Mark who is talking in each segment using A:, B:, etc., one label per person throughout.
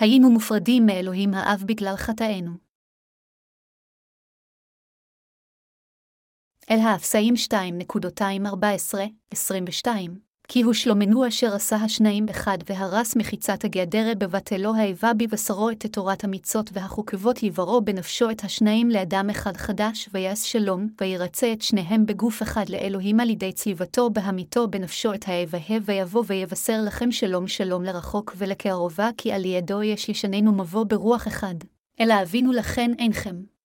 A: היינו מופרדים מאלוהים האב בגלל חטאינו. אל האפסאים 2.214-22 כי הוא שלומנו אשר עשה השניים אחד והרס מחיצת הגדרה בבטלו האיבה בבשרו את תורת המצות והחוקבות יברו בנפשו את השניים לאדם אחד חדש, ויעש שלום, וירצה את שניהם בגוף אחד לאלוהים על ידי צליבתו בהמיתו בנפשו את האיבה, ויבוא ויבשר לכם שלום שלום לרחוק ולקערובה, כי על ידו יש לשננו מבוא ברוח אחד. אלא אבינו לכן אינכם.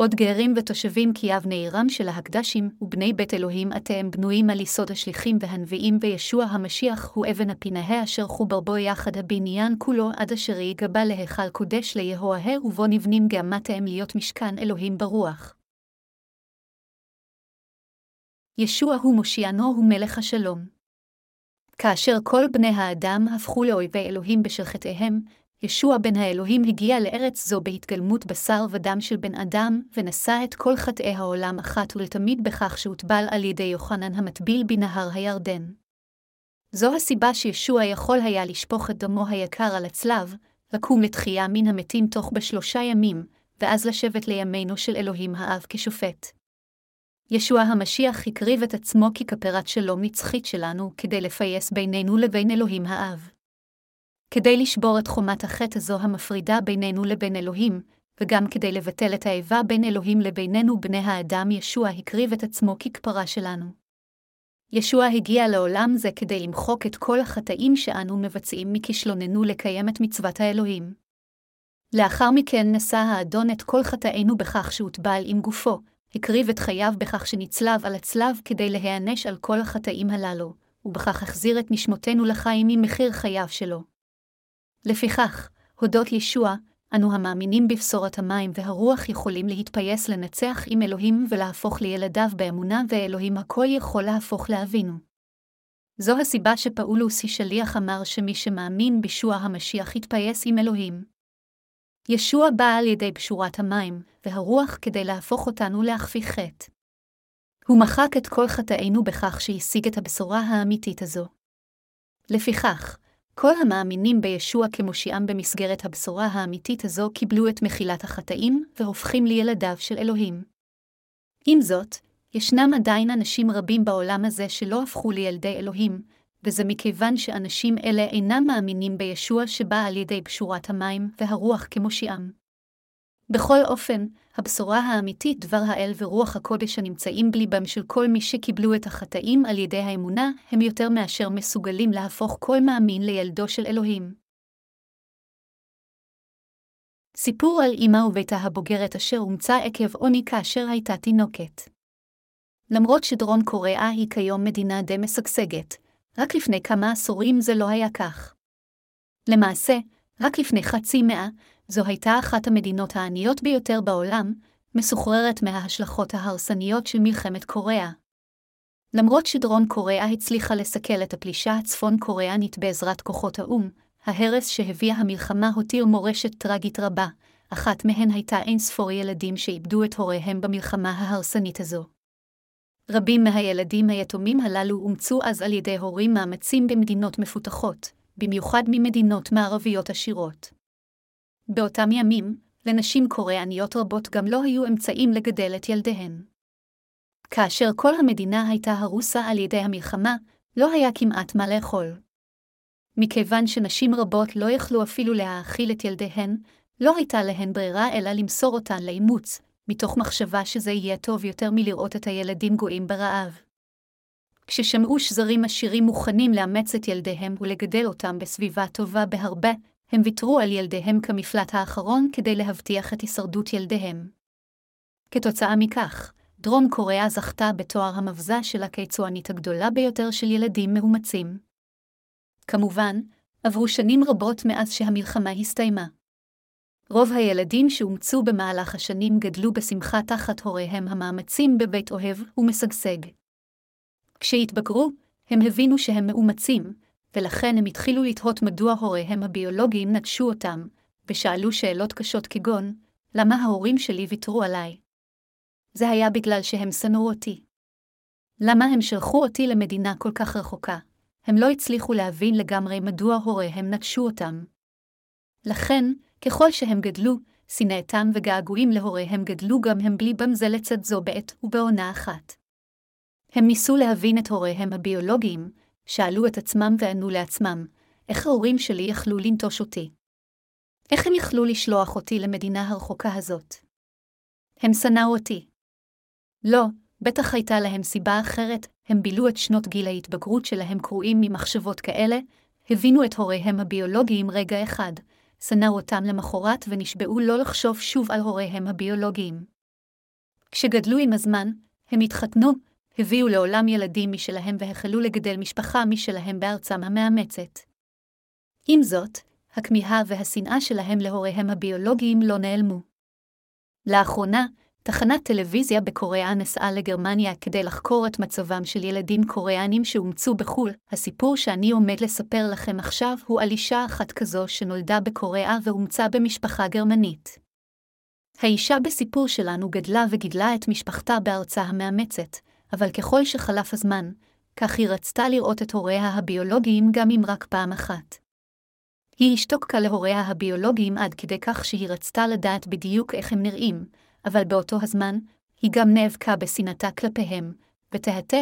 A: עוד גרים ותושבים כי אבני עירם של ההקדשים, ובני בית אלוהים אתם בנויים על יסוד השליחים והנביאים, וישוע המשיח הוא אבן הפינהה אשר חובר בו יחד הבניין כולו, עד אשר ייגבה להיכל קודש ליהואה, ובו נבנים גאמתם להיות משכן אלוהים ברוח. ישוע הוא מושיענו ומלך השלום. כאשר כל בני האדם הפכו לאויבי אלוהים בשל חטאיהם, ישוע בן האלוהים הגיע לארץ זו בהתגלמות בשר ודם של בן אדם, ונשא את כל חטאי העולם אחת ולתמיד בכך שהוטבל על ידי יוחנן המטביל בנהר הירדן. זו הסיבה שישוע יכול היה לשפוך את דמו היקר על הצלב, לקום לתחייה מן המתים תוך בשלושה ימים, ואז לשבת לימינו של אלוהים האב כשופט. ישוע המשיח הקריב את עצמו ככפרת שלום נצחית שלנו, כדי לפייס בינינו לבין אלוהים האב. כדי לשבור את חומת החטא הזו המפרידה בינינו לבין אלוהים, וגם כדי לבטל את האיבה בין אלוהים לבינינו בני האדם, ישוע הקריב את עצמו ככפרה שלנו. ישוע הגיע לעולם זה כדי למחוק את כל החטאים שאנו מבצעים מכישלוננו לקיים את מצוות האלוהים. לאחר מכן נשא האדון את כל חטאינו בכך שהוטבל עם גופו, הקריב את חייו בכך שנצלב על הצלב כדי להיענש על כל החטאים הללו, ובכך החזיר את נשמותינו לחיים ממחיר חייו שלו. לפיכך, הודות ישוע, אנו המאמינים בבשורת המים והרוח יכולים להתפייס לנצח עם אלוהים ולהפוך לילדיו באמונה, ואלוהים הכל יכול להפוך לאבינו. זו הסיבה שפאולוס שליח אמר שמי שמאמין בישוע המשיח יתפייס עם אלוהים. ישוע בא על ידי פשורת המים, והרוח כדי להפוך אותנו להכפי חטא. הוא מחק את כל חטאינו בכך שהשיג את הבשורה האמיתית הזו. לפיכך, כל המאמינים בישוע כמושיעם במסגרת הבשורה האמיתית הזו קיבלו את מחילת החטאים והופכים לילדיו של אלוהים. עם זאת, ישנם עדיין אנשים רבים בעולם הזה שלא הפכו לילדי אלוהים, וזה מכיוון שאנשים אלה אינם מאמינים בישוע שבא על ידי פשורת המים והרוח כמושיעם. בכל אופן, הבשורה האמיתית דבר האל ורוח הקודש הנמצאים בליבם של כל מי שקיבלו את החטאים על ידי האמונה, הם יותר מאשר מסוגלים להפוך כל מאמין לילדו של אלוהים. סיפור על אמה וביתה הבוגרת אשר אומצה עקב עוני כאשר הייתה תינוקת. למרות שדרום קוריאה היא כיום מדינה די משגשגת, רק לפני כמה עשורים זה לא היה כך. למעשה, רק לפני חצי מאה, זו הייתה אחת המדינות העניות ביותר בעולם, מסוחררת מההשלכות ההרסניות של מלחמת קוריאה. למרות שדרום קוריאה הצליחה לסכל את הפלישה הצפון קוריאנית בעזרת כוחות האו"ם, ההרס שהביאה המלחמה הותיר מורשת טרגית רבה, אחת מהן הייתה אין ספור ילדים שאיבדו את הוריהם במלחמה ההרסנית הזו. רבים מהילדים היתומים הללו אומצו אז על ידי הורים מאמצים במדינות מפותחות, במיוחד ממדינות מערביות עשירות. באותם ימים, לנשים קוריאניות רבות גם לא היו אמצעים לגדל את ילדיהן. כאשר כל המדינה הייתה הרוסה על ידי המלחמה, לא היה כמעט מה לאכול. מכיוון שנשים רבות לא יכלו אפילו להאכיל את ילדיהן, לא הייתה להן ברירה אלא למסור אותן לאימוץ, מתוך מחשבה שזה יהיה טוב יותר מלראות את הילדים גואים ברעב. כששמעו שזרים עשירים מוכנים לאמץ את ילדיהם ולגדל אותם בסביבה טובה בהרבה, הם ויתרו על ילדיהם כמפלט האחרון כדי להבטיח את הישרדות ילדיהם. כתוצאה מכך, דרום קוריאה זכתה בתואר המבזה של הקיצוענית הגדולה ביותר של ילדים מאומצים. כמובן, עברו שנים רבות מאז שהמלחמה הסתיימה. רוב הילדים שאומצו במהלך השנים גדלו בשמחה תחת הוריהם המאמצים בבית אוהב ומשגשג. כשהתבגרו, הם הבינו שהם מאומצים, ולכן הם התחילו לתהות מדוע הוריהם הביולוגיים נטשו אותם, ושאלו שאלות קשות כגון, למה ההורים שלי ויתרו עליי? זה היה בגלל שהם שנאו אותי. למה הם שלחו אותי למדינה כל כך רחוקה? הם לא הצליחו להבין לגמרי מדוע הוריהם נטשו אותם. לכן, ככל שהם גדלו, שנאתם וגעגועים להוריהם גדלו גם הם בלי במזה לצד זו בעת ובעונה אחת. הם ניסו להבין את הוריהם הביולוגיים, שאלו את עצמם וענו לעצמם, איך ההורים שלי יכלו לנטוש אותי? איך הם יכלו לשלוח אותי למדינה הרחוקה הזאת? הם שנאו אותי. לא, בטח הייתה להם סיבה אחרת, הם בילו את שנות גיל ההתבגרות שלהם קרועים ממחשבות כאלה, הבינו את הוריהם הביולוגיים רגע אחד, שנאו אותם למחרת ונשבעו לא לחשוב שוב על הוריהם הביולוגיים. כשגדלו עם הזמן, הם התחתנו, הביאו לעולם ילדים משלהם והחלו לגדל משפחה משלהם בארצם המאמצת. עם זאת, הכמיהה והשנאה שלהם להוריהם הביולוגיים לא נעלמו. לאחרונה, תחנת טלוויזיה בקוריאה נסעה לגרמניה כדי לחקור את מצבם של ילדים קוריאנים שאומצו בחו"ל. הסיפור שאני עומד לספר לכם עכשיו הוא על אישה אחת כזו שנולדה בקוריאה ואומצה במשפחה גרמנית. האישה בסיפור שלנו גדלה וגידלה את משפחתה בארצה המאמצת, אבל ככל שחלף הזמן, כך היא רצתה לראות את הוריה הביולוגיים גם אם רק פעם אחת. היא השתוקקה להוריה הביולוגיים עד כדי כך שהיא רצתה לדעת בדיוק איך הם נראים, אבל באותו הזמן, היא גם נאבקה בשנאתה כלפיהם, ותהתה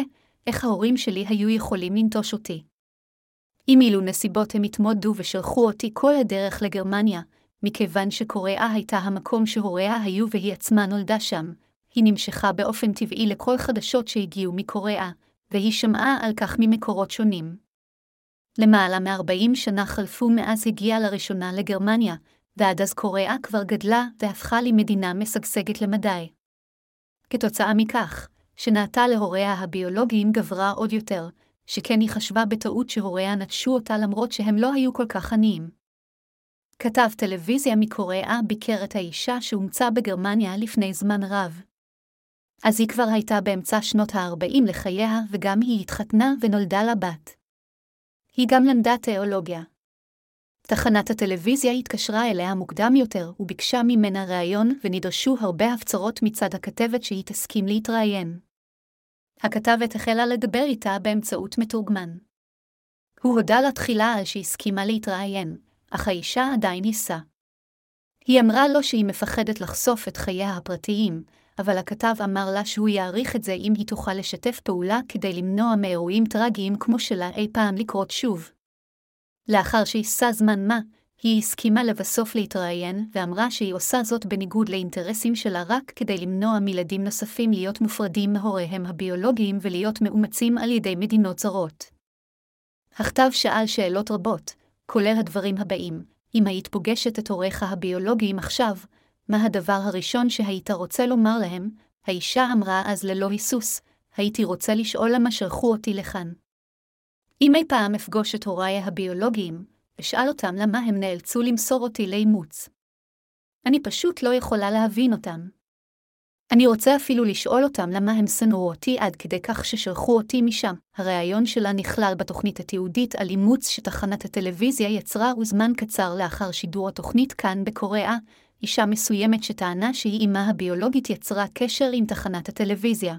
A: איך ההורים שלי היו יכולים לנטוש אותי. אם אילו נסיבות הם התמודדו ושלחו אותי כל הדרך לגרמניה, מכיוון שקוריאה הייתה המקום שהוריה היו והיא עצמה נולדה שם, היא נמשכה באופן טבעי לכל חדשות שהגיעו מקוריאה, והיא שמעה על כך ממקורות שונים. למעלה מ-40 שנה חלפו מאז הגיעה לראשונה לגרמניה, ועד אז קוריאה כבר גדלה והפכה למדינה משגשגת למדי. כתוצאה מכך, שנעתה להוריה הביולוגיים גברה עוד יותר, שכן היא חשבה בטעות שהוריה נטשו אותה למרות שהם לא היו כל כך עניים. כתב טלוויזיה מקוריאה ביקר את האישה שאומצה בגרמניה לפני זמן רב. אז היא כבר הייתה באמצע שנות ה-40 לחייה, וגם היא התחתנה ונולדה לה בת. היא גם למדה תיאולוגיה. תחנת הטלוויזיה התקשרה אליה מוקדם יותר וביקשה ממנה ראיון, ונדרשו הרבה הפצרות מצד הכתבת שהיא תסכים להתראיין. הכתבת החלה לדבר איתה באמצעות מתורגמן. הוא הודה לה תחילה על שהסכימה להתראיין, אך האישה עדיין היסה. היא אמרה לו שהיא מפחדת לחשוף את חייה הפרטיים, אבל הכתב אמר לה שהוא יעריך את זה אם היא תוכל לשתף פעולה כדי למנוע מאירועים טרגיים כמו שלה אי פעם לקרות שוב. לאחר שהיסה זמן מה, היא הסכימה לבסוף להתראיין, ואמרה שהיא עושה זאת בניגוד לאינטרסים שלה רק כדי למנוע מילדים נוספים להיות מופרדים מהוריהם הביולוגיים ולהיות מאומצים על ידי מדינות זרות. הכתב שאל שאלות רבות, כולל הדברים הבאים, אם היית פוגשת את הוריך הביולוגיים עכשיו, מה הדבר הראשון שהיית רוצה לומר להם? האישה אמרה אז ללא היסוס, הייתי רוצה לשאול למה שלחו אותי לכאן. אם אי פעם אפגוש את הוריי הביולוגיים, אשאל אותם למה הם נאלצו למסור אותי לאימוץ. אני פשוט לא יכולה להבין אותם. אני רוצה אפילו לשאול אותם למה הם שנאו אותי עד כדי כך ששלחו אותי משם. הריאיון שלה נכלל בתוכנית התיעודית על אימוץ שתחנת הטלוויזיה יצרה וזמן קצר לאחר שידור התוכנית כאן בקוריאה, אישה מסוימת שטענה שהיא אמה הביולוגית יצרה קשר עם תחנת הטלוויזיה.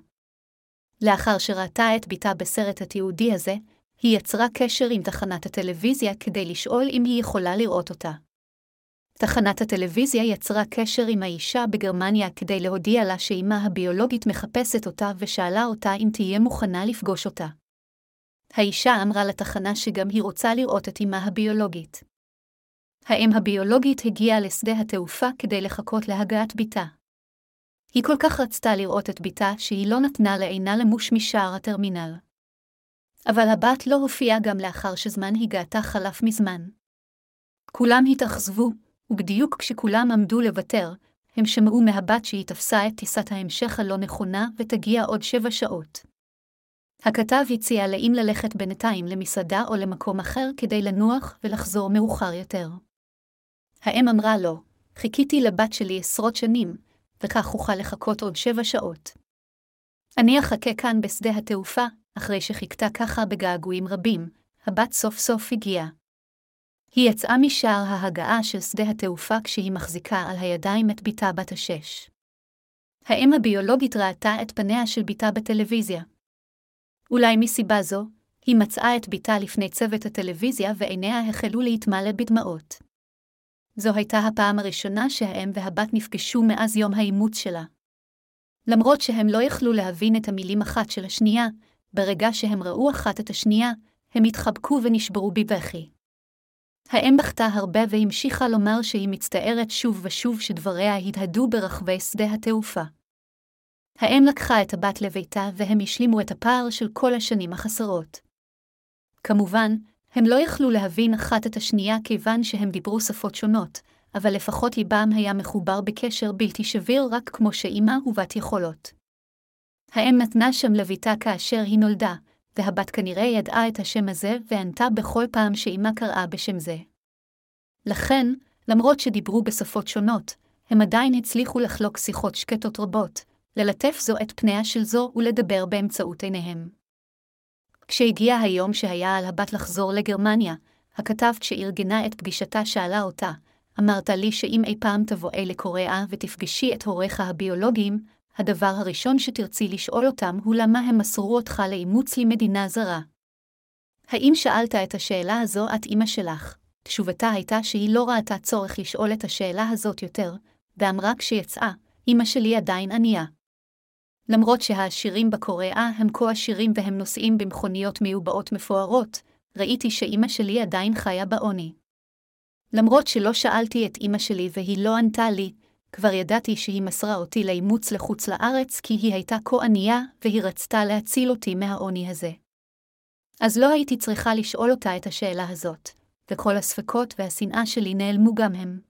A: לאחר שראתה את בתה בסרט התיעודי הזה, היא יצרה קשר עם תחנת הטלוויזיה כדי לשאול אם היא יכולה לראות אותה. תחנת הטלוויזיה יצרה קשר עם האישה בגרמניה כדי להודיע לה שאימה הביולוגית מחפשת אותה ושאלה אותה אם תהיה מוכנה לפגוש אותה. האישה אמרה לתחנה שגם היא רוצה לראות את אימה הביולוגית. האם הביולוגית הגיעה לשדה התעופה כדי לחכות להגעת בתה. היא כל כך רצתה לראות את בתה שהיא לא נתנה לעינה למוש משער הטרמינל. אבל הבת לא הופיעה גם לאחר שזמן הגעתה חלף מזמן. כולם התאכזבו, ובדיוק כשכולם עמדו לוותר, הם שמעו מהבת שהיא תפסה את טיסת ההמשך הלא נכונה ותגיע עוד שבע שעות. הכתב הציע לאם ללכת בינתיים למסעדה או למקום אחר כדי לנוח ולחזור מאוחר יותר. האם אמרה לו, חיכיתי לבת שלי עשרות שנים, וכך אוכל לחכות עוד שבע שעות. אני אחכה כאן בשדה התעופה, אחרי שחיכתה ככה בגעגועים רבים, הבת סוף סוף הגיעה. היא יצאה משער ההגעה של שדה התעופה כשהיא מחזיקה על הידיים את בתה בת השש. האם הביולוגית ראתה את פניה של בתה בטלוויזיה. אולי מסיבה זו, היא מצאה את בתה לפני צוות הטלוויזיה ועיניה החלו להתמלא בדמעות. זו הייתה הפעם הראשונה שהאם והבת נפגשו מאז יום האימוץ שלה. למרות שהם לא יכלו להבין את המילים אחת של השנייה, ברגע שהם ראו אחת את השנייה, הם התחבקו ונשברו בבכי. האם בכתה הרבה והמשיכה לומר שהיא מצטערת שוב ושוב שדבריה הדהדו ברחבי שדה התעופה. האם לקחה את הבת לביתה והם השלימו את הפער של כל השנים החסרות. כמובן, הם לא יכלו להבין אחת את השנייה כיוון שהם דיברו שפות שונות, אבל לפחות ליבם היה מחובר בקשר בלתי שביר רק כמו שאימא ובת יכולות. האם נתנה שם לביתה כאשר היא נולדה, והבת כנראה ידעה את השם הזה וענתה בכל פעם שאימה קראה בשם זה. לכן, למרות שדיברו בשפות שונות, הם עדיין הצליחו לחלוק שיחות שקטות רבות, ללטף זו את פניה של זו ולדבר באמצעות עיניהם. כשהגיע היום שהיה על הבת לחזור לגרמניה, הכתבת שארגנה את פגישתה שאלה אותה, אמרת לי שאם אי פעם תבואי לקוריאה ותפגשי את הוריך הביולוגיים, הדבר הראשון שתרצי לשאול אותם הוא למה הם מסרו אותך לאימוץ למדינה זרה. האם שאלת את השאלה הזו את אמא שלך? תשובתה הייתה שהיא לא ראתה צורך לשאול את השאלה הזאת יותר, ואמרה כשיצאה, אמא שלי עדיין ענייה. למרות שהעשירים בקוריאה הם כה עשירים והם נוסעים במכוניות מיובאות מפוארות, ראיתי שאמא שלי עדיין חיה בעוני. למרות שלא שאלתי את אמא שלי והיא לא ענתה לי, כבר ידעתי שהיא מסרה אותי לאימוץ לחוץ לארץ כי היא הייתה כה ענייה והיא רצתה להציל אותי מהעוני הזה. אז לא הייתי צריכה לשאול אותה את השאלה הזאת, וכל הספקות והשנאה שלי נעלמו גם הם.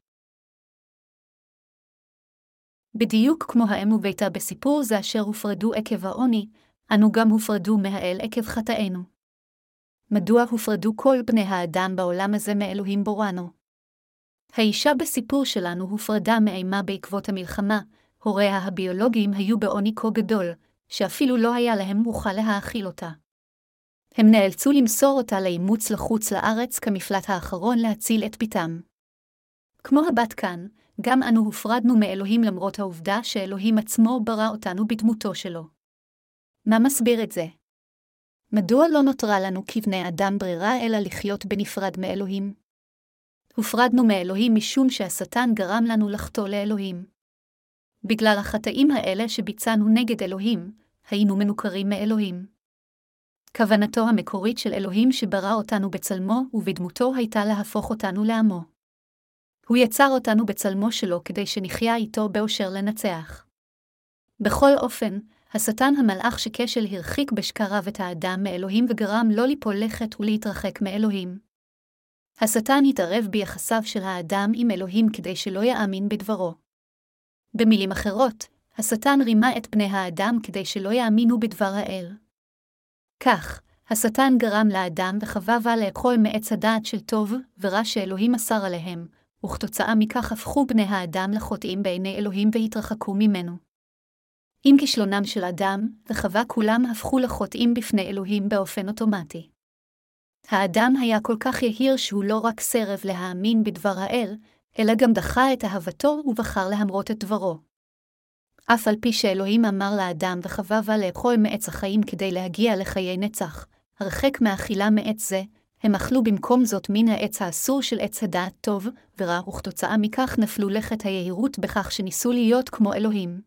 A: בדיוק כמו האם וביתה בסיפור זה אשר הופרדו עקב העוני, אנו גם הופרדו מהאל עקב חטאינו. מדוע הופרדו כל בני האדם בעולם הזה מאלוהים בורנו? האישה בסיפור שלנו הופרדה מאימה בעקבות המלחמה, הוריה הביולוגיים היו בעוני כה גדול, שאפילו לא היה להם מוכל להאכיל אותה. הם נאלצו למסור אותה לאימוץ לחוץ לארץ כמפלט האחרון להציל את בתם. כמו הבת כאן, גם אנו הופרדנו מאלוהים למרות העובדה שאלוהים עצמו ברא אותנו בדמותו שלו. מה מסביר את זה? מדוע לא נותרה לנו כבני אדם ברירה אלא לחיות בנפרד מאלוהים? הופרדנו מאלוהים משום שהשטן גרם לנו לחטוא לאלוהים. בגלל החטאים האלה שביצענו נגד אלוהים, היינו מנוכרים מאלוהים. כוונתו המקורית של אלוהים שברא אותנו בצלמו ובדמותו הייתה להפוך אותנו לעמו. הוא יצר אותנו בצלמו שלו כדי שנחיה איתו באושר לנצח. בכל אופן, השטן המלאך שכשל הרחיק בשקריו את האדם מאלוהים וגרם לא ליפול לכת ולהתרחק מאלוהים. השטן התערב ביחסיו של האדם עם אלוהים כדי שלא יאמין בדברו. במילים אחרות, השטן רימה את פני האדם כדי שלא יאמינו בדבר האל. כך, השטן גרם לאדם וחבבה לאכול מעץ הדעת של טוב ורע שאלוהים אסר עליהם, וכתוצאה מכך הפכו בני האדם לחוטאים בעיני אלוהים והתרחקו ממנו. עם כישלונם של אדם וחווה כולם הפכו לחוטאים בפני אלוהים באופן אוטומטי. האדם היה כל כך יהיר שהוא לא רק סרב להאמין בדבר האל, אלא גם דחה את אהבתו ובחר להמרות את דברו. אף על פי שאלוהים אמר לאדם וחווה לאכול מעץ החיים כדי להגיע לחיי נצח, הרחק מאכילה מעץ זה, הם אכלו במקום זאת מן העץ האסור של עץ הדעת טוב ורע, וכתוצאה מכך נפלו לכת היהירות בכך שניסו להיות כמו אלוהים.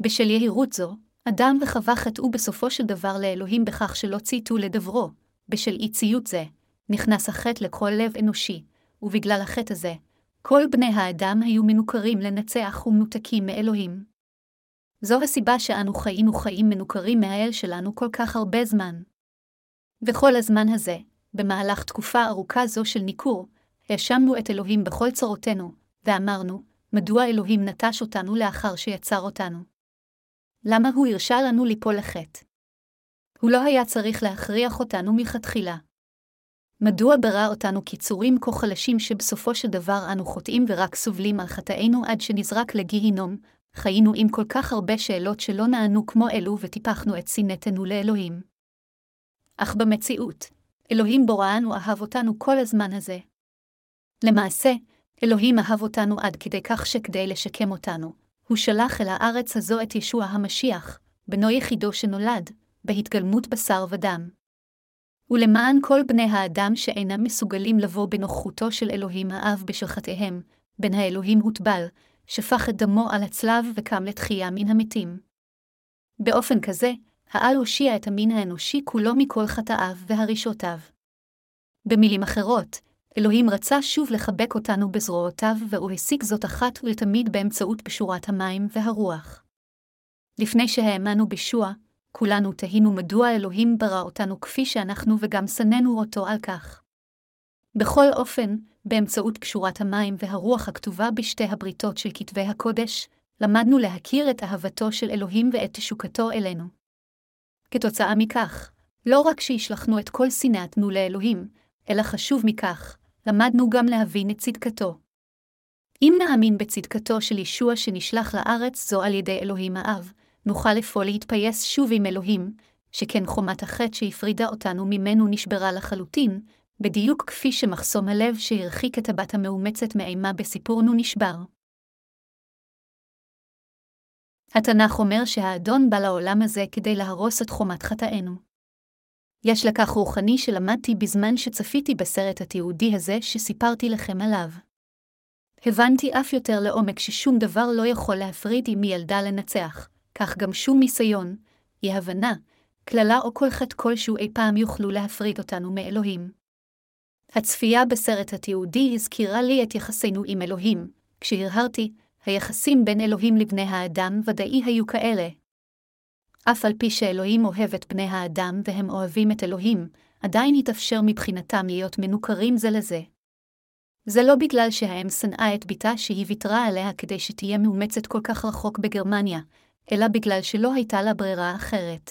A: בשל יהירות זו, אדם וחווה חטאו בסופו של דבר לאלוהים בכך שלא צייתו לדברו, בשל אי ציות זה, נכנס החטא לכל לב אנושי, ובגלל החטא הזה, כל בני האדם היו מנוכרים לנצח ומנותקים מאלוהים. זו הסיבה שאנו חיים מנוכרים מהאל שלנו כל כך הרבה זמן. וכל הזמן הזה, במהלך תקופה ארוכה זו של ניכור, האשמנו את אלוהים בכל צרותינו, ואמרנו, מדוע אלוהים נטש אותנו לאחר שיצר אותנו? למה הוא הרשה לנו ליפול לחטא? הוא לא היה צריך להכריח אותנו מלכתחילה. מדוע ברא אותנו קיצורים כה חלשים שבסופו של דבר אנו חוטאים ורק סובלים על חטאינו עד שנזרק לגיהינום, חיינו עם כל כך הרבה שאלות שלא נענו כמו אלו וטיפחנו את שנאתנו לאלוהים. אך במציאות, אלוהים בוראנו אהב אותנו כל הזמן הזה. למעשה, אלוהים אהב אותנו עד כדי כך שכדי לשקם אותנו, הוא שלח אל הארץ הזו את ישוע המשיח, בנו יחידו שנולד, בהתגלמות בשר ודם. ולמען כל בני האדם שאינם מסוגלים לבוא בנוכחותו של אלוהים האב בשל חטאיהם, בן האלוהים הוטבל, שפך את דמו על הצלב וקם לתחייה מן המתים. באופן כזה, העל הושיע את המין האנושי כולו מכל חטאיו והרישותיו. במילים אחרות, אלוהים רצה שוב לחבק אותנו בזרועותיו, והוא השיג זאת אחת ולתמיד באמצעות פשורת המים והרוח. לפני שהאמנו בשוע, כולנו תהינו מדוע אלוהים ברא אותנו כפי שאנחנו וגם שנאנו אותו על כך. בכל אופן, באמצעות פשורת המים והרוח הכתובה בשתי הבריתות של כתבי הקודש, למדנו להכיר את אהבתו של אלוהים ואת תשוקתו אלינו. כתוצאה מכך, לא רק שהשלכנו את כל שנאתנו לאלוהים, אלא חשוב מכך, למדנו גם להבין את צדקתו. אם נאמין בצדקתו של ישוע שנשלח לארץ זו על ידי אלוהים האב, נוכל לפעול להתפייס שוב עם אלוהים, שכן חומת החטא שהפרידה אותנו ממנו נשברה לחלוטין, בדיוק כפי שמחסום הלב שהרחיק את הבת המאומצת מאימה בסיפורנו נשבר. התנ"ך אומר שהאדון בא לעולם הזה כדי להרוס את חומת חטאינו. יש לקח רוחני שלמדתי בזמן שצפיתי בסרט התיעודי הזה שסיפרתי לכם עליו. הבנתי אף יותר לעומק ששום דבר לא יכול להפריד עם ילדה לנצח, כך גם שום ניסיון, אי הבנה, קללה או כל חטא כלשהו אי פעם יוכלו להפריד אותנו מאלוהים. הצפייה בסרט התיעודי הזכירה לי את יחסינו עם אלוהים, כשהרהרתי, היחסים בין אלוהים לבני האדם ודאי היו כאלה. אף על פי שאלוהים אוהב את בני האדם והם אוהבים את אלוהים, עדיין יתאפשר מבחינתם להיות מנוכרים זה לזה. זה לא בגלל שהאם שנאה את בתה שהיא ויתרה עליה כדי שתהיה מאומצת כל כך רחוק בגרמניה, אלא בגלל שלא הייתה לה ברירה אחרת.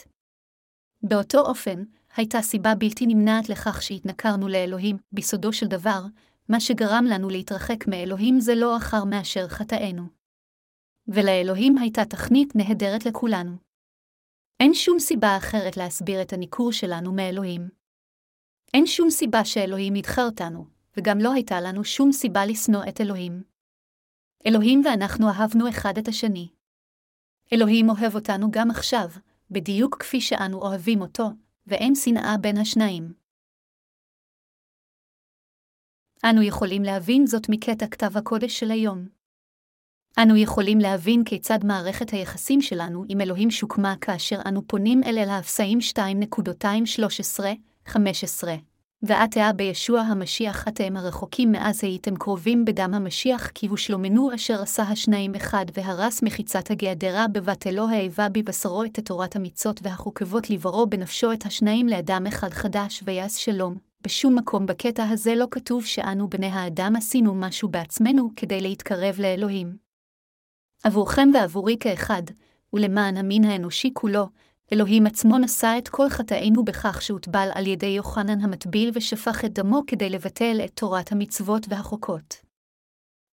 A: באותו אופן, הייתה סיבה בלתי נמנעת לכך שהתנכרנו לאלוהים, בסודו של דבר, מה שגרם לנו להתרחק מאלוהים זה לא אחר מאשר חטאינו. ולאלוהים הייתה תכנית נהדרת לכולנו. אין שום סיבה אחרת להסביר את הניכור שלנו מאלוהים. אין שום סיבה שאלוהים ידחה אותנו, וגם לא הייתה לנו שום סיבה לשנוא את אלוהים. אלוהים ואנחנו אהבנו אחד את השני. אלוהים אוהב אותנו גם עכשיו, בדיוק כפי שאנו אוהבים אותו, ואין שנאה בין השניים. אנו יכולים להבין זאת מקטע כתב הקודש של היום. אנו יכולים להבין כיצד מערכת היחסים שלנו עם אלוהים שוקמה כאשר אנו פונים אל אל האפסאים 2.213-15. ועתה בישוע המשיח אתם הרחוקים מאז הייתם קרובים בדם המשיח, כי הושלמנו אשר עשה השניים אחד, והרס מחיצת הגעדרה בבטלו האיבה בבשרו את תורת המצות והחוקבות לברו בנפשו את השניים לאדם אחד חדש, ויעש שלום. בשום מקום בקטע הזה לא כתוב שאנו בני האדם עשינו משהו בעצמנו כדי להתקרב לאלוהים. עבורכם ועבורי כאחד, ולמען המין האנושי כולו, אלוהים עצמו נשא את כל חטאינו בכך שהוטבל על ידי יוחנן המטביל ושפך את דמו כדי לבטל את תורת המצוות והחוקות.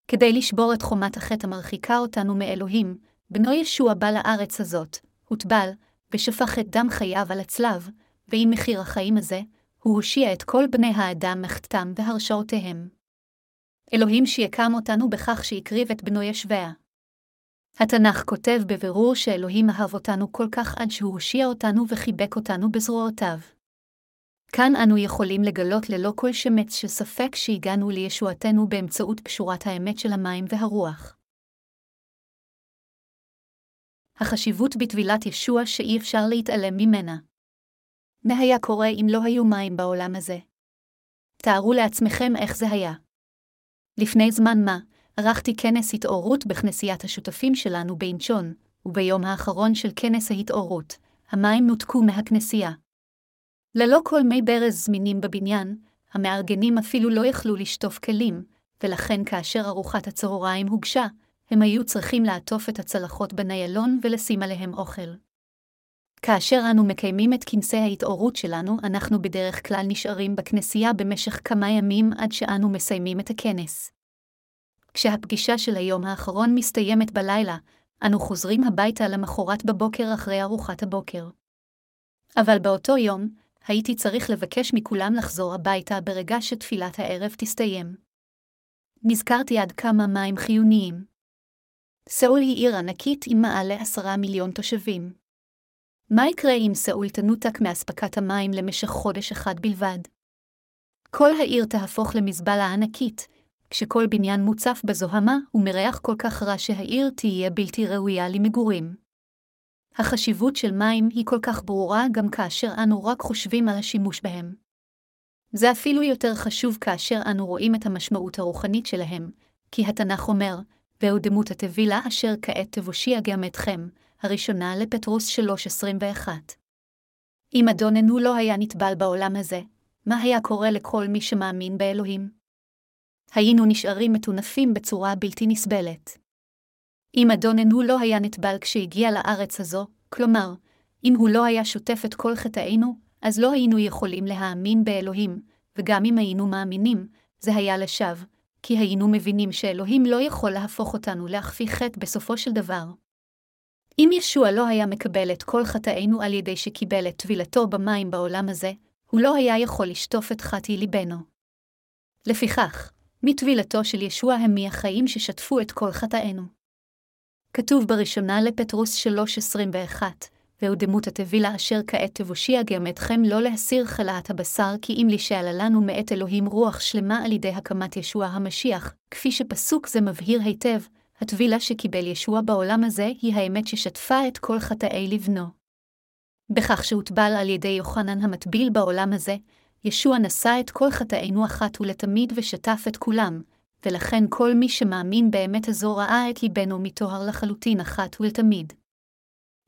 A: כדי לשבור את חומת החטא המרחיקה אותנו מאלוהים, בנו ישוע בא לארץ הזאת, הוטבל, ושפך את דם חייו על הצלב, ועם מחיר החיים הזה, הוא הושיע את כל בני האדם מחטאם והרשעותיהם. אלוהים שיקם אותנו בכך שהקריב את בנו ישביה. התנ"ך כותב בבירור שאלוהים אהב אותנו כל כך עד שהוא הושיע אותנו וחיבק אותנו בזרועותיו. כאן אנו יכולים לגלות ללא כל שמץ של ספק שהגענו לישועתנו באמצעות פשורת האמת של המים והרוח. החשיבות בטבילת ישוע שאי אפשר להתעלם ממנה. מה היה קורה אם לא היו מים בעולם הזה? תארו לעצמכם איך זה היה. לפני זמן מה, ערכתי כנס התעוררות בכנסיית השותפים שלנו באינצ'ון, וביום האחרון של כנס ההתעוררות, המים נותקו מהכנסייה. ללא כל מי ברז זמינים בבניין, המארגנים אפילו לא יכלו לשטוף כלים, ולכן כאשר ארוחת הצהריים הוגשה, הם היו צריכים לעטוף את הצלחות בניילון ולשים עליהם אוכל. כאשר אנו מקיימים את כנסי ההתעוררות שלנו, אנחנו בדרך כלל נשארים בכנסייה במשך כמה ימים עד שאנו מסיימים את הכנס. כשהפגישה של היום האחרון מסתיימת בלילה, אנו חוזרים הביתה למחרת בבוקר אחרי ארוחת הבוקר. אבל באותו יום, הייתי צריך לבקש מכולם לחזור הביתה ברגע שתפילת הערב תסתיים. נזכרתי עד כמה מים חיוניים. סאול היא עיר ענקית עם מעל לעשרה מיליון תושבים. מה יקרה אם סאול תנותק מאספקת המים למשך חודש אחד בלבד? כל העיר תהפוך למזבלה ענקית, כשכל בניין מוצף בזוהמה ומריח כל כך רע שהעיר תהיה בלתי ראויה למגורים. החשיבות של מים היא כל כך ברורה גם כאשר אנו רק חושבים על השימוש בהם. זה אפילו יותר חשוב כאשר אנו רואים את המשמעות הרוחנית שלהם, כי התנ"ך אומר, והוא דמות הטבילה אשר כעת תבושיע גם אתכם, הראשונה לפטרוס 3.21. אם אדוננו לא היה נטבל בעולם הזה, מה היה קורה לכל מי שמאמין באלוהים? היינו נשארים מטונפים בצורה בלתי נסבלת. אם אדוננו לא היה נטבל כשהגיע לארץ הזו, כלומר, אם הוא לא היה שוטף את כל חטאינו, אז לא היינו יכולים להאמין באלוהים, וגם אם היינו מאמינים, זה היה לשווא, כי היינו מבינים שאלוהים לא יכול להפוך אותנו להכפי חטא בסופו של דבר. אם ישוע לא היה מקבל את כל חטאינו על ידי שקיבל את טבילתו במים בעולם הזה, הוא לא היה יכול לשטוף את חטאי ליבנו. לפיכך, מטבילתו של ישוע הם מהחיים ששטפו את כל חטאינו. כתוב בראשונה לפטרוס 3.21, והוא דמות הטבילה אשר כעת תבושיע גם אתכם לא להסיר חלאת הבשר, כי אם לשאלה לנו מאת אלוהים רוח שלמה על ידי הקמת ישוע המשיח, כפי שפסוק זה מבהיר היטב, הטבילה שקיבל ישוע בעולם הזה היא האמת ששטפה את כל חטאי לבנו. בכך שהוטבל על ידי יוחנן המטביל בעולם הזה, ישוע נשא את כל חטאינו אחת ולתמיד ושטף את כולם, ולכן כל מי שמאמין באמת הזו ראה את ליבנו מטוהר לחלוטין אחת ולתמיד.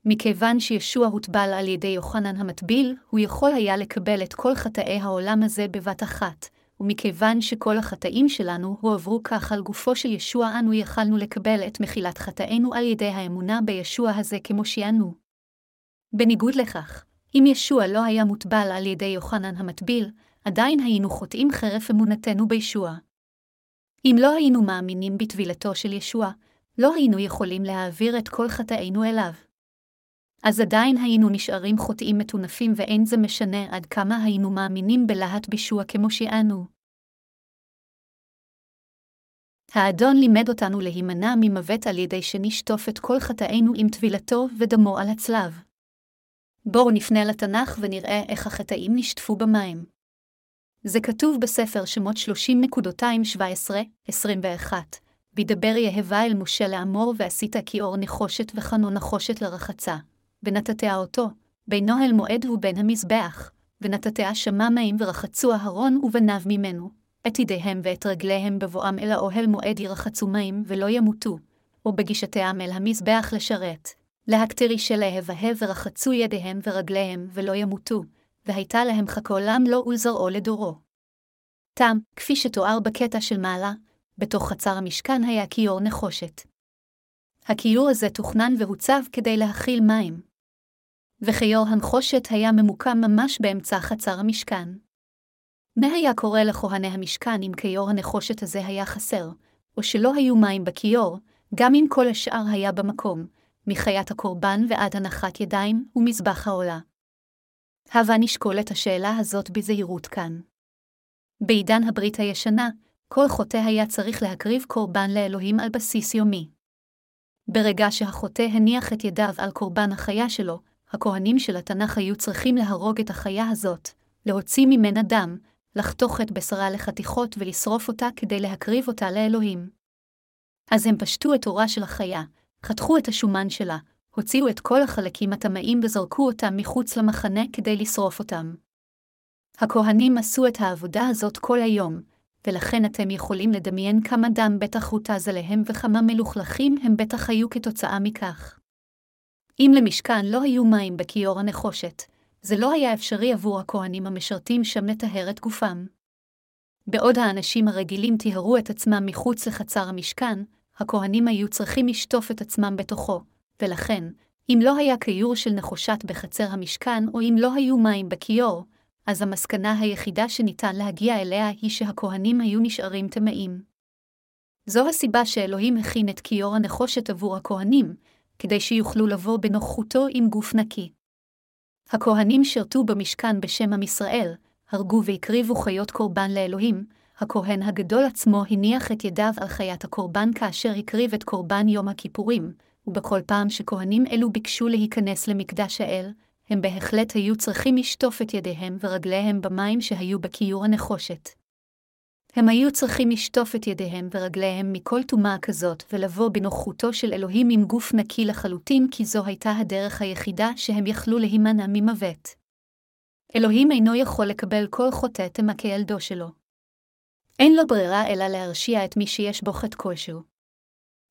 A: מכיוון שישוע הוטבל על ידי יוחנן המטביל, הוא יכול היה לקבל את כל חטאי העולם הזה בבת אחת, ומכיוון שכל החטאים שלנו הועברו כך על גופו של ישוע, אנו יכלנו לקבל את מחילת חטאינו על ידי האמונה בישוע הזה כמו שיענו. בניגוד לכך, אם ישוע לא היה מוטבל על ידי יוחנן המטביל, עדיין היינו חוטאים חרף אמונתנו בישוע. אם לא היינו מאמינים בטבילתו של ישוע, לא היינו יכולים להעביר את כל חטאינו אליו. אז עדיין היינו נשארים חוטאים מטונפים ואין זה משנה עד כמה היינו מאמינים בלהט בישוע כמו שאנו. האדון לימד אותנו להימנע ממוות על ידי שנשטוף את כל חטאינו עם טבילתו ודמו על הצלב. בואו נפנה לתנ"ך ונראה איך החטאים נשטפו במים. זה כתוב בספר שמות 30.217-21, וידבר יהבה אל משה לאמור ועשית כאור נחושת וחנו נחושת לרחצה, ונתתיה אותו, בינו אל מועד ובין המזבח, ונתתיה שמה מים ורחצו אהרון ובניו ממנו, את ידיהם ואת רגליהם בבואם אל האוהל מועד ירחצו מים ולא ימותו, ובגישתם אל המזבח לשרת, להקטר אישה להבהב ורחצו ידיהם ורגליהם ולא ימותו, והייתה להם חכו עולם לו ולזרעו לדורו. תם, כפי שתואר בקטע של מעלה, בתוך חצר המשכן היה כיור נחושת. הכיור הזה תוכנן והוצב כדי להכיל מים. וכיור הנחושת היה ממוקם ממש באמצע חצר המשכן. מה היה קורה לכהני המשכן אם כיור הנחושת הזה היה חסר, או שלא היו מים בכיור, גם אם כל השאר היה במקום, מחיית הקורבן ועד הנחת ידיים ומזבח העולה. הבה נשקול את השאלה הזאת בזהירות כאן. בעידן הברית הישנה, כל חוטא היה צריך להקריב קורבן לאלוהים על בסיס יומי. ברגע שהחוטא הניח את ידיו על קורבן החיה שלו, הכהנים של התנ"ך היו צריכים להרוג את החיה הזאת, להוציא ממנה דם, לחתוך את בשרה לחתיכות ולשרוף אותה כדי להקריב אותה לאלוהים. אז הם פשטו את עורה של החיה, חתכו את השומן שלה, הוציאו את כל החלקים הטמאים וזרקו אותם מחוץ למחנה כדי לשרוף אותם. הכהנים עשו את העבודה הזאת כל היום, ולכן אתם יכולים לדמיין כמה דם בטח הותז עליהם וכמה מלוכלכים הם בטח היו כתוצאה מכך. אם למשכן לא היו מים בכיור הנחושת, זה לא היה אפשרי עבור הכהנים המשרתים שם לטהר את גופם. בעוד האנשים הרגילים טיהרו את עצמם מחוץ לחצר המשכן, הכהנים היו צריכים לשטוף את עצמם בתוכו, ולכן, אם לא היה כיור של נחושת בחצר המשכן, או אם לא היו מים בכיור, אז המסקנה היחידה שניתן להגיע אליה היא שהכהנים היו נשארים טמאים. זו הסיבה שאלוהים הכין את כיור הנחושת עבור הכהנים, כדי שיוכלו לבוא בנוכחותו עם גוף נקי. הכהנים שירתו במשכן בשם עם ישראל, הרגו והקריבו חיות קורבן לאלוהים, הכהן הגדול עצמו הניח את ידיו על חיית הקורבן כאשר הקריב את קורבן יום הכיפורים, ובכל פעם שכהנים אלו ביקשו להיכנס למקדש האל, הם בהחלט היו צריכים לשטוף את ידיהם ורגליהם במים שהיו בכיור הנחושת. הם היו צריכים לשטוף את ידיהם ורגליהם מכל טומאה כזאת, ולבוא בנוכחותו של אלוהים עם גוף נקי לחלוטין, כי זו הייתה הדרך היחידה שהם יכלו להימנע ממוות. אלוהים אינו יכול לקבל כל חוטא תמה כילדו שלו. אין לו ברירה אלא להרשיע את מי שיש בו חטא כלשהו.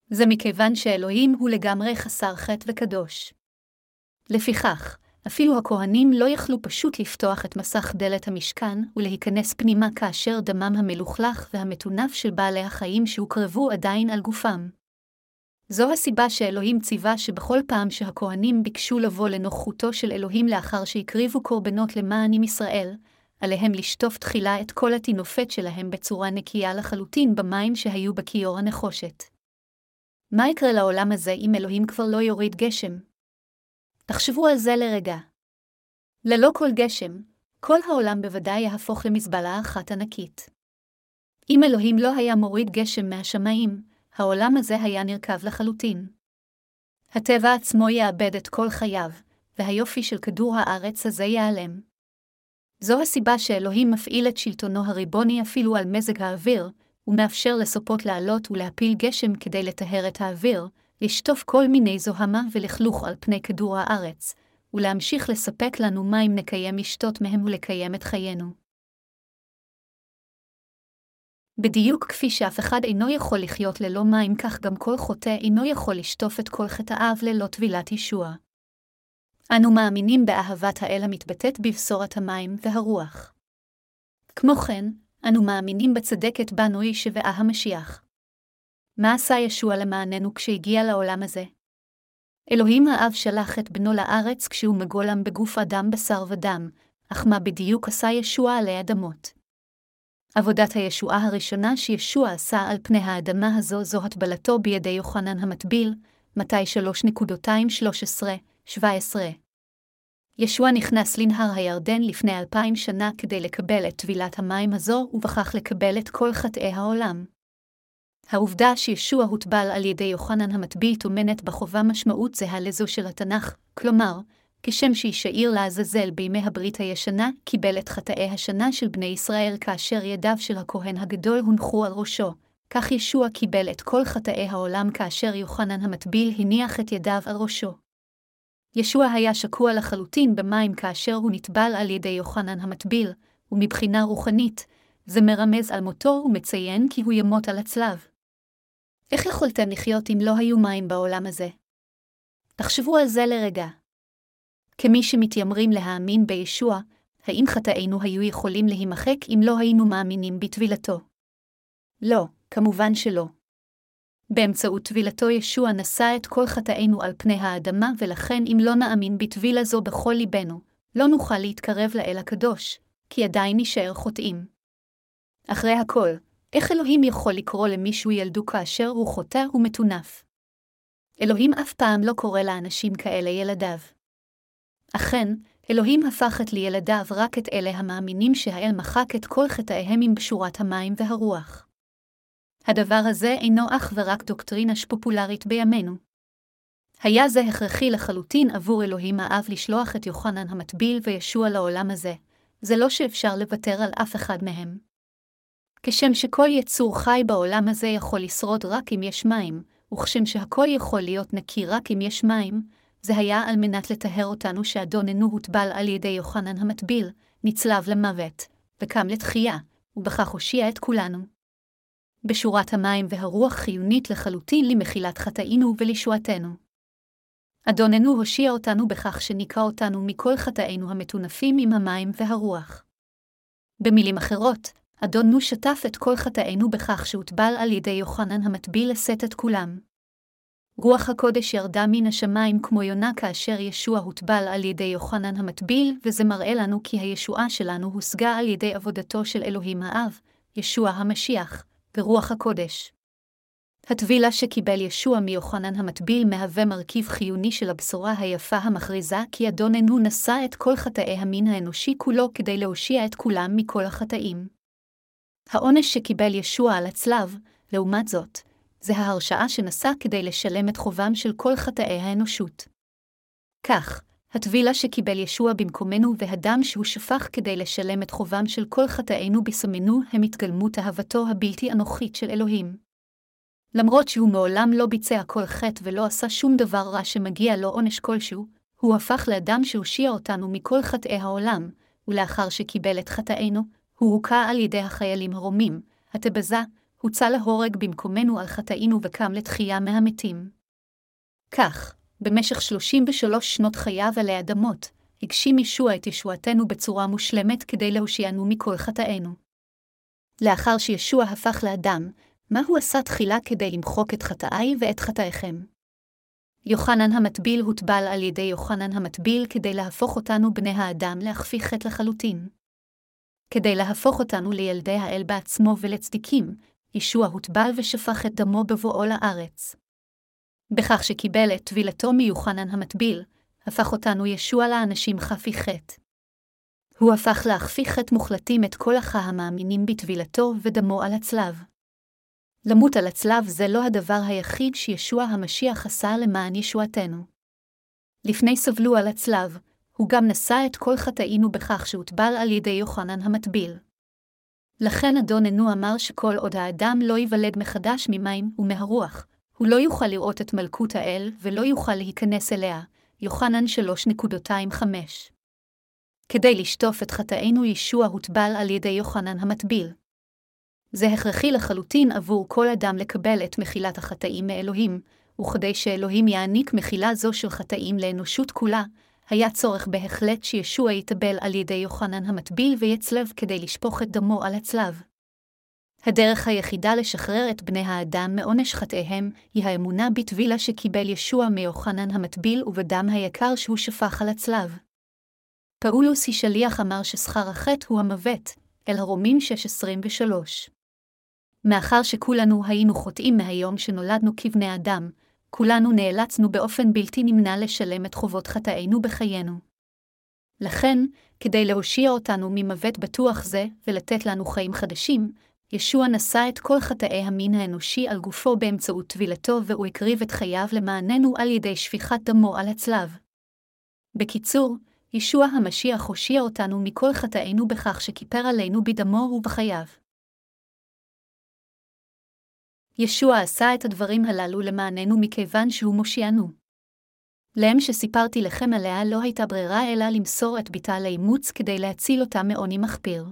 A: זה מכיוון שאלוהים הוא לגמרי חסר חטא וקדוש. לפיכך, אפילו הכהנים לא יכלו פשוט לפתוח את מסך דלת המשכן ולהיכנס פנימה כאשר דמם המלוכלך והמטונף של בעלי החיים שהוקרבו עדיין על גופם. זו הסיבה שאלוהים ציווה שבכל פעם שהכהנים ביקשו לבוא לנוחותו של אלוהים לאחר שהקריבו קורבנות למען עם ישראל, עליהם לשטוף תחילה את כל הטינופת שלהם בצורה נקייה לחלוטין במים שהיו בכיור הנחושת. מה יקרה לעולם הזה אם אלוהים כבר לא יוריד גשם? תחשבו על זה לרגע. ללא כל גשם, כל העולם בוודאי יהפוך למזבלה אחת ענקית. אם אלוהים לא היה מוריד גשם מהשמיים, העולם הזה היה נרקב לחלוטין. הטבע עצמו יאבד את כל חייו, והיופי של כדור הארץ הזה ייעלם. זו הסיבה שאלוהים מפעיל את שלטונו הריבוני אפילו על מזג האוויר, ומאפשר לסופות לעלות ולהפיל גשם כדי לטהר את האוויר, לשטוף כל מיני זוהמה ולכלוך על פני כדור הארץ, ולהמשיך לספק לנו מים נקיים לשתות מהם ולקיים את חיינו. בדיוק כפי שאף אחד אינו יכול לחיות ללא מים, כך גם כל חוטא אינו יכול לשטוף את כל חטאיו ללא טבילת ישוע. אנו מאמינים באהבת האל המתבטאת בבשורת המים והרוח. כמו כן, אנו מאמינים בצדקת בנו ישבעה המשיח. מה עשה ישוע למעננו כשהגיע לעולם הזה? אלוהים האב שלח את בנו לארץ כשהוא מגולם בגוף אדם בשר ודם, אך מה בדיוק עשה ישוע עלי אדמות? עבודת הישועה הראשונה שישוע עשה על פני האדמה הזו זו הטבלתו בידי יוחנן המטביל, מתי 3.213-17. ישוע נכנס לנהר הירדן לפני אלפיים שנה כדי לקבל את טבילת המים הזו, ובכך לקבל את כל חטאי העולם. העובדה שישוע הוטבל על ידי יוחנן המטביל טומנת בחובה משמעות זהה לזו של התנ"ך, כלומר, כשם שישאיר לעזאזל בימי הברית הישנה, קיבל את חטאי השנה של בני ישראל כאשר ידיו של הכהן הגדול הונחו על ראשו, כך ישוע קיבל את כל חטאי העולם כאשר יוחנן המטביל הניח את ידיו על ראשו. ישוע היה שקוע לחלוטין במים כאשר הוא נטבל על ידי יוחנן המטביל, ומבחינה רוחנית, זה מרמז על מותו ומציין כי הוא ימות על הצלב. איך יכולתם לחיות אם לא היו מים בעולם הזה? תחשבו על זה לרגע. כמי שמתיימרים להאמין בישוע, האם חטאינו היו יכולים להימחק אם לא היינו מאמינים בטבילתו? לא, כמובן שלא. באמצעות טבילתו ישוע נשא את כל חטאינו על פני האדמה, ולכן אם לא נאמין בטבילה זו בכל ליבנו, לא נוכל להתקרב לאל הקדוש, כי עדיין נשאר חוטאים. אחרי הכל, איך אלוהים יכול לקרוא למישהו ילדו כאשר הוא חוטא ומטונף? אלוהים אף פעם לא קורא לאנשים כאלה ילדיו. אכן, אלוהים הפך את לילדיו רק את אלה המאמינים שהאל מחק את כל חטאיהם עם בשורת המים והרוח. הדבר הזה אינו אך ורק דוקטרינה פופולרית בימינו. היה זה הכרחי לחלוטין עבור אלוהים האב לשלוח את יוחנן המטביל וישוע לעולם הזה, זה לא שאפשר לוותר על אף אחד מהם. כשם שכל יצור חי בעולם הזה יכול לשרוד רק אם יש מים, וכשם שהכל יכול להיות נקי רק אם יש מים, זה היה על מנת לטהר אותנו שאדוננו הוטבל על ידי יוחנן המטביל, נצלב למוות, וקם לתחייה, ובכך הושיע את כולנו. בשורת המים והרוח חיונית לחלוטין למחילת חטאינו ולישועתנו. אדוננו הושיע אותנו בכך שניקה אותנו מכל חטאינו המטונפים עם המים והרוח. במילים אחרות, אדוננו שטף את כל חטאינו בכך שהוטבל על ידי יוחנן המטביל לשאת את כולם. רוח הקודש ירדה מן השמיים כמו יונה כאשר ישוע הוטבל על ידי יוחנן המטביל, וזה מראה לנו כי הישועה שלנו הושגה על ידי עבודתו של אלוהים האב, ישוע המשיח, ורוח הקודש. הטבילה שקיבל ישוע מיוחנן המטביל מהווה מרכיב חיוני של הבשורה היפה המכריזה כי אדוננו נשא את כל חטאי המין האנושי כולו כדי להושיע את כולם מכל החטאים. העונש שקיבל ישוע על הצלב, לעומת זאת, זה ההרשעה שנשא כדי לשלם את חובם של כל חטאי האנושות. כך, הטבילה שקיבל ישוע במקומנו והדם שהוא שפך כדי לשלם את חובם של כל חטאינו בסמנו הם התגלמות אהבתו הבלתי אנוכית של אלוהים. למרות שהוא מעולם לא ביצע כל חטא ולא עשה שום דבר רע שמגיע לו עונש כלשהו, הוא הפך לאדם שהושיע אותנו מכל חטאי העולם, ולאחר שקיבל את חטאינו, הוא הוכה על ידי החיילים הרומים, התבזה, הוצא להורג במקומנו על חטאינו וקם לתחייה מהמתים. כך, במשך 33 שנות חייו עלי אדמות, הגשים ישוע את ישועתנו בצורה מושלמת כדי להושיענו מכל חטאינו. לאחר שישוע הפך לאדם, מה הוא עשה תחילה כדי למחוק את חטאי ואת חטאיכם? יוחנן המטביל הוטבל על ידי יוחנן המטביל כדי להפוך אותנו בני האדם להכפי חטא לחלוטין. כדי להפוך אותנו לילדי האל בעצמו ולצדיקים, ישוע הוטבל ושפך את דמו בבואו לארץ. בכך שקיבל את טבילתו מיוחנן המטביל, הפך אותנו ישוע לאנשים חפי חטא. הוא הפך להכפי חטא מוחלטים את כל אחא המאמינים בטבילתו ודמו על הצלב. למות על הצלב זה לא הדבר היחיד שישוע המשיח עשה למען ישועתנו. לפני סבלו על הצלב, הוא גם נשא את כל חטאינו בכך שהוטבל על ידי יוחנן המטביל. לכן אדוננו אמר שכל עוד האדם לא ייוולד מחדש ממים ומהרוח, הוא לא יוכל לראות את מלכות האל ולא יוכל להיכנס אליה. יוחנן 3.25 כדי לשטוף את חטאינו ישוע הוטבל על ידי יוחנן המטביל. זה הכרחי לחלוטין עבור כל אדם לקבל את מחילת החטאים מאלוהים, וכדי שאלוהים יעניק מחילה זו של חטאים לאנושות כולה, היה צורך בהחלט שישוע יטבל על ידי יוחנן המטביל ויצלב כדי לשפוך את דמו על הצלב. הדרך היחידה לשחרר את בני האדם מעונש חטאיהם, היא האמונה בטבילה שקיבל ישוע מיוחנן המטביל ובדם היקר שהוא שפך על הצלב. פאולוס היא שליח אמר ששכר החטא הוא המוות, אל הרומים 6.23. מאחר שכולנו היינו חוטאים מהיום שנולדנו כבני אדם, כולנו נאלצנו באופן בלתי נמנע לשלם את חובות חטאינו בחיינו. לכן, כדי להושיע אותנו ממוות בטוח זה ולתת לנו חיים חדשים, ישוע נשא את כל חטאי המין האנושי על גופו באמצעות טבילתו והוא הקריב את חייו למעננו על ידי שפיכת דמו על הצלב. בקיצור, ישוע המשיח הושיע אותנו מכל חטאינו בכך שכיפר עלינו בדמו ובחייו. ישוע עשה את הדברים הללו למעננו מכיוון שהוא מושיענו. לאם שסיפרתי לכם עליה לא הייתה ברירה אלא למסור את בתה לאימוץ כדי להציל אותה מעוני מחפיר.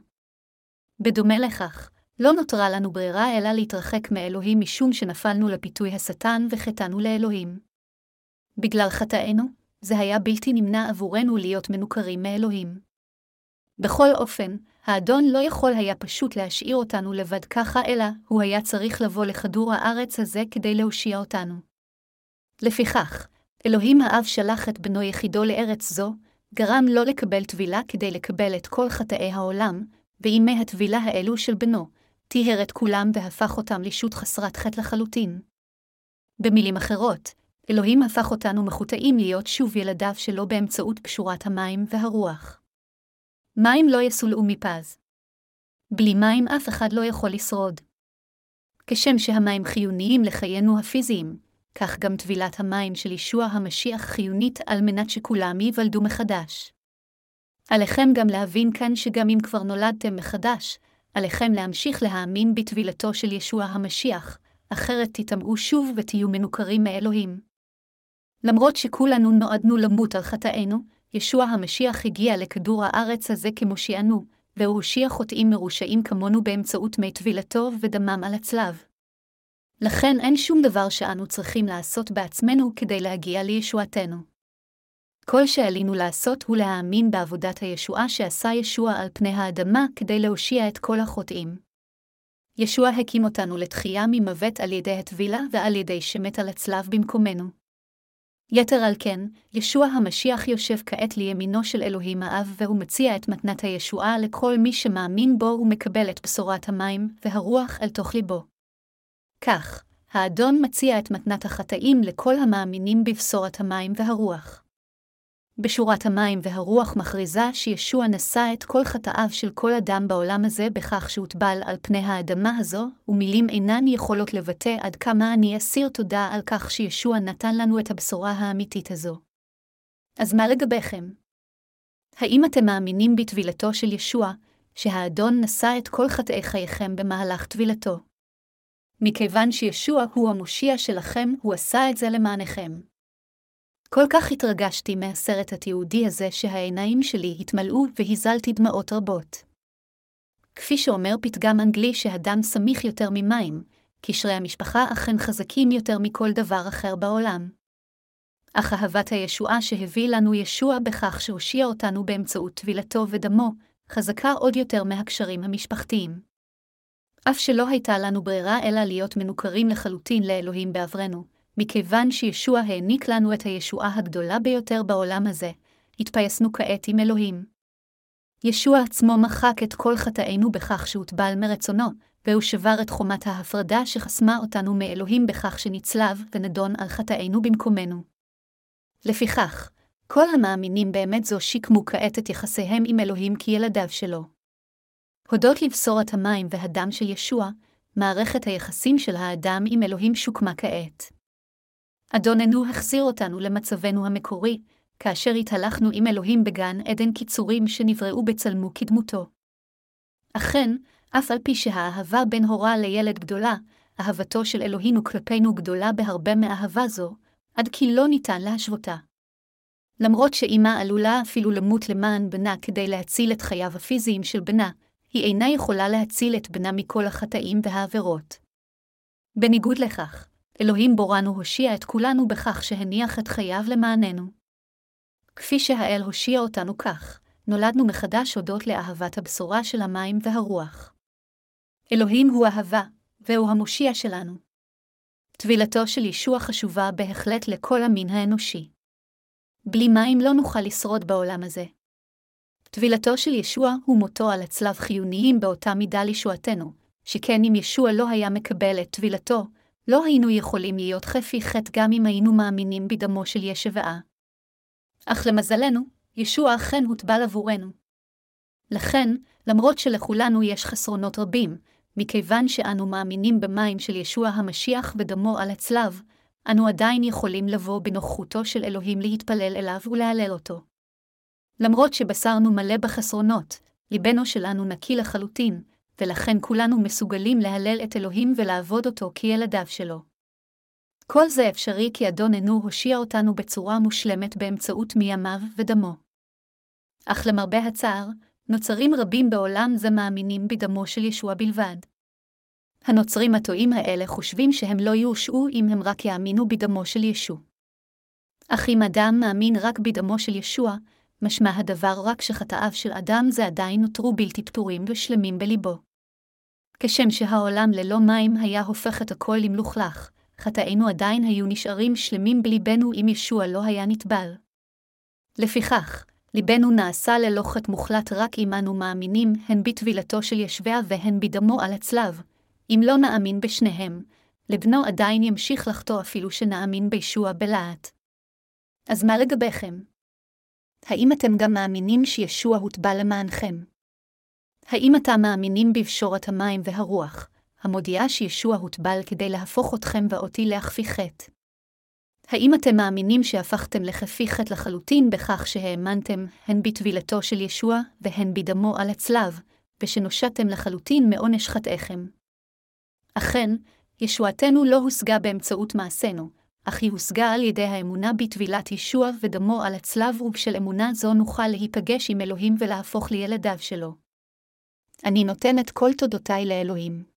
A: בדומה לכך, לא נותרה לנו ברירה אלא להתרחק מאלוהים משום שנפלנו לפיתוי השטן וחטאנו לאלוהים. בגלל חטאינו, זה היה בלתי נמנע עבורנו להיות מנוכרים מאלוהים. בכל אופן, האדון לא יכול היה פשוט להשאיר אותנו לבד ככה, אלא הוא היה צריך לבוא לכדור הארץ הזה כדי להושיע אותנו. לפיכך, אלוהים האב שלח את בנו יחידו לארץ זו, גרם לא לקבל טבילה כדי לקבל את כל חטאי העולם, וימי הטבילה האלו של בנו, טיהר את כולם והפך אותם לישות חסרת חטא לחלוטין. במילים אחרות, אלוהים הפך אותנו מחוטאים להיות שוב ילדיו שלו באמצעות פשורת המים והרוח. מים לא יסולאו מפז. בלי מים אף אחד לא יכול לשרוד. כשם שהמים חיוניים לחיינו הפיזיים, כך גם טבילת המים של ישוע המשיח חיונית על מנת שכולם ייוולדו מחדש. עליכם גם להבין כאן שגם אם כבר נולדתם מחדש, עליכם להמשיך להאמין בטבילתו של ישוע המשיח, אחרת תטמאו שוב ותהיו מנוכרים מאלוהים. למרות שכולנו נועדנו למות על חטאינו, ישוע המשיח הגיע לכדור הארץ הזה כמושיענו, והוא הושיע חוטאים מרושעים כמונו באמצעות מי טבילתו ודמם על הצלב. לכן אין שום דבר שאנו צריכים לעשות בעצמנו כדי להגיע לישועתנו. כל שעלינו לעשות הוא להאמין בעבודת הישועה שעשה ישוע על פני האדמה כדי להושיע את כל החוטאים. ישוע הקים אותנו לתחייה ממוות על ידי הטבילה ועל ידי שמת על הצלב במקומנו. יתר על כן, ישוע המשיח יושב כעת לימינו של אלוהים האב, והוא מציע את מתנת הישועה לכל מי שמאמין בו ומקבל את בשורת המים והרוח אל תוך ליבו. כך, האדון מציע את מתנת החטאים לכל המאמינים בבשורת המים והרוח. בשורת המים והרוח מכריזה שישוע נשא את כל חטאיו של כל אדם בעולם הזה בכך שהוטבל על פני האדמה הזו, ומילים אינן יכולות לבטא עד כמה אני אסיר תודה על כך שישוע נתן לנו את הבשורה האמיתית הזו. אז מה לגביכם? האם אתם מאמינים בטבילתו של ישוע, שהאדון נשא את כל חטאי חייכם במהלך טבילתו? מכיוון שישוע הוא המושיע שלכם, הוא עשה את זה למענכם. כל כך התרגשתי מהסרט התיעודי הזה שהעיניים שלי התמלאו והזלתי דמעות רבות. כפי שאומר פתגם אנגלי שהדם סמיך יותר ממים, קשרי המשפחה אכן חזקים יותר מכל דבר אחר בעולם. אך אהבת הישועה שהביא לנו ישוע בכך שהושיע אותנו באמצעות טבילתו ודמו, חזקה עוד יותר מהקשרים המשפחתיים. אף שלא הייתה לנו ברירה אלא להיות מנוכרים לחלוטין לאלוהים בעברנו, מכיוון שישוע העניק לנו את הישועה הגדולה ביותר בעולם הזה, התפייסנו כעת עם אלוהים. ישוע עצמו מחק את כל חטאינו בכך שהוטבל מרצונו, והוא שבר את חומת ההפרדה שחסמה אותנו מאלוהים בכך שנצלב ונדון על חטאינו במקומנו. לפיכך, כל המאמינים באמת זו שיקמו כעת את יחסיהם עם אלוהים כילדיו שלו. הודות לבשורת המים והדם של ישוע, מערכת היחסים של האדם עם אלוהים שוקמה כעת. אדוננו החזיר אותנו למצבנו המקורי, כאשר התהלכנו עם אלוהים בגן עדן קיצורים שנבראו בצלמו כדמותו. אכן, אף על פי שהאהבה בין הורה לילד גדולה, אהבתו של אלוהינו כלפינו גדולה בהרבה מאהבה זו, עד כי לא ניתן להשוותה. למרות שאימא עלולה אפילו למות למען בנה כדי להציל את חייו הפיזיים של בנה, היא אינה יכולה להציל את בנה מכל החטאים והעבירות. בניגוד לכך, אלוהים בורנו הושיע את כולנו בכך שהניח את חייו למעננו. כפי שהאל הושיע אותנו כך, נולדנו מחדש הודות לאהבת הבשורה של המים והרוח. אלוהים הוא אהבה, והוא המושיע שלנו. טבילתו של ישוע חשובה בהחלט לכל המין האנושי. בלי מים לא נוכל לשרוד בעולם הזה. טבילתו של ישוע ומותו על הצלב חיוניים באותה מידה לישועתנו, שכן אם ישוע לא היה מקבל את טבילתו, לא היינו יכולים להיות חפי חטא גם אם היינו מאמינים בדמו של ישבעה. אך למזלנו, ישוע אכן הוטבל עבורנו. לכן, למרות שלכולנו יש חסרונות רבים, מכיוון שאנו מאמינים במים של ישוע המשיח ודמו על הצלב, אנו עדיין יכולים לבוא בנוכחותו של אלוהים להתפלל אליו ולהלל אותו. למרות שבשרנו מלא בחסרונות, ליבנו שלנו נקי לחלוטין, ולכן כולנו מסוגלים להלל את אלוהים ולעבוד אותו כילדיו שלו. כל זה אפשרי כי אדוננו הושיע אותנו בצורה מושלמת באמצעות מימיו ודמו. אך למרבה הצער, נוצרים רבים בעולם זה מאמינים בדמו של ישוע בלבד. הנוצרים הטועים האלה חושבים שהם לא יושעו אם הם רק יאמינו בדמו של ישוע. אך אם אדם מאמין רק בדמו של ישוע, משמע הדבר רק שחטאיו של אדם זה עדיין נותרו בלתי פתורים ושלמים בליבו. כשם שהעולם ללא מים היה הופך את הכל למלוכלך, חטאינו עדיין היו נשארים שלמים בליבנו אם ישוע לא היה נטבל. לפיכך, ליבנו נעשה ללא חטא מוחלט רק אם אנו מאמינים הן בטבילתו של ישביה והן בדמו על הצלב. אם לא נאמין בשניהם, לבנו עדיין ימשיך לחטוא אפילו שנאמין בישוע בלהט. אז מה לגביכם? האם אתם גם מאמינים שישוע הוטבע למענכם? האם אתם מאמינים בפשורת המים והרוח, המודיעה שישוע הוטבל כדי להפוך אתכם ואותי להכפי חטא? האם אתם מאמינים שהפכתם לכפי חטא לחלוטין בכך שהאמנתם הן בטבילתו של ישוע והן בדמו על הצלב, ושנושעתם לחלוטין מעונש חטאיכם? אכן, ישועתנו לא הושגה באמצעות מעשינו, אך היא הושגה על ידי האמונה בטבילת ישוע ודמו על הצלב, ובשל אמונה זו נוכל להיפגש עם אלוהים ולהפוך לילדיו שלו. אני נותן את כל תודותיי לאלוהים.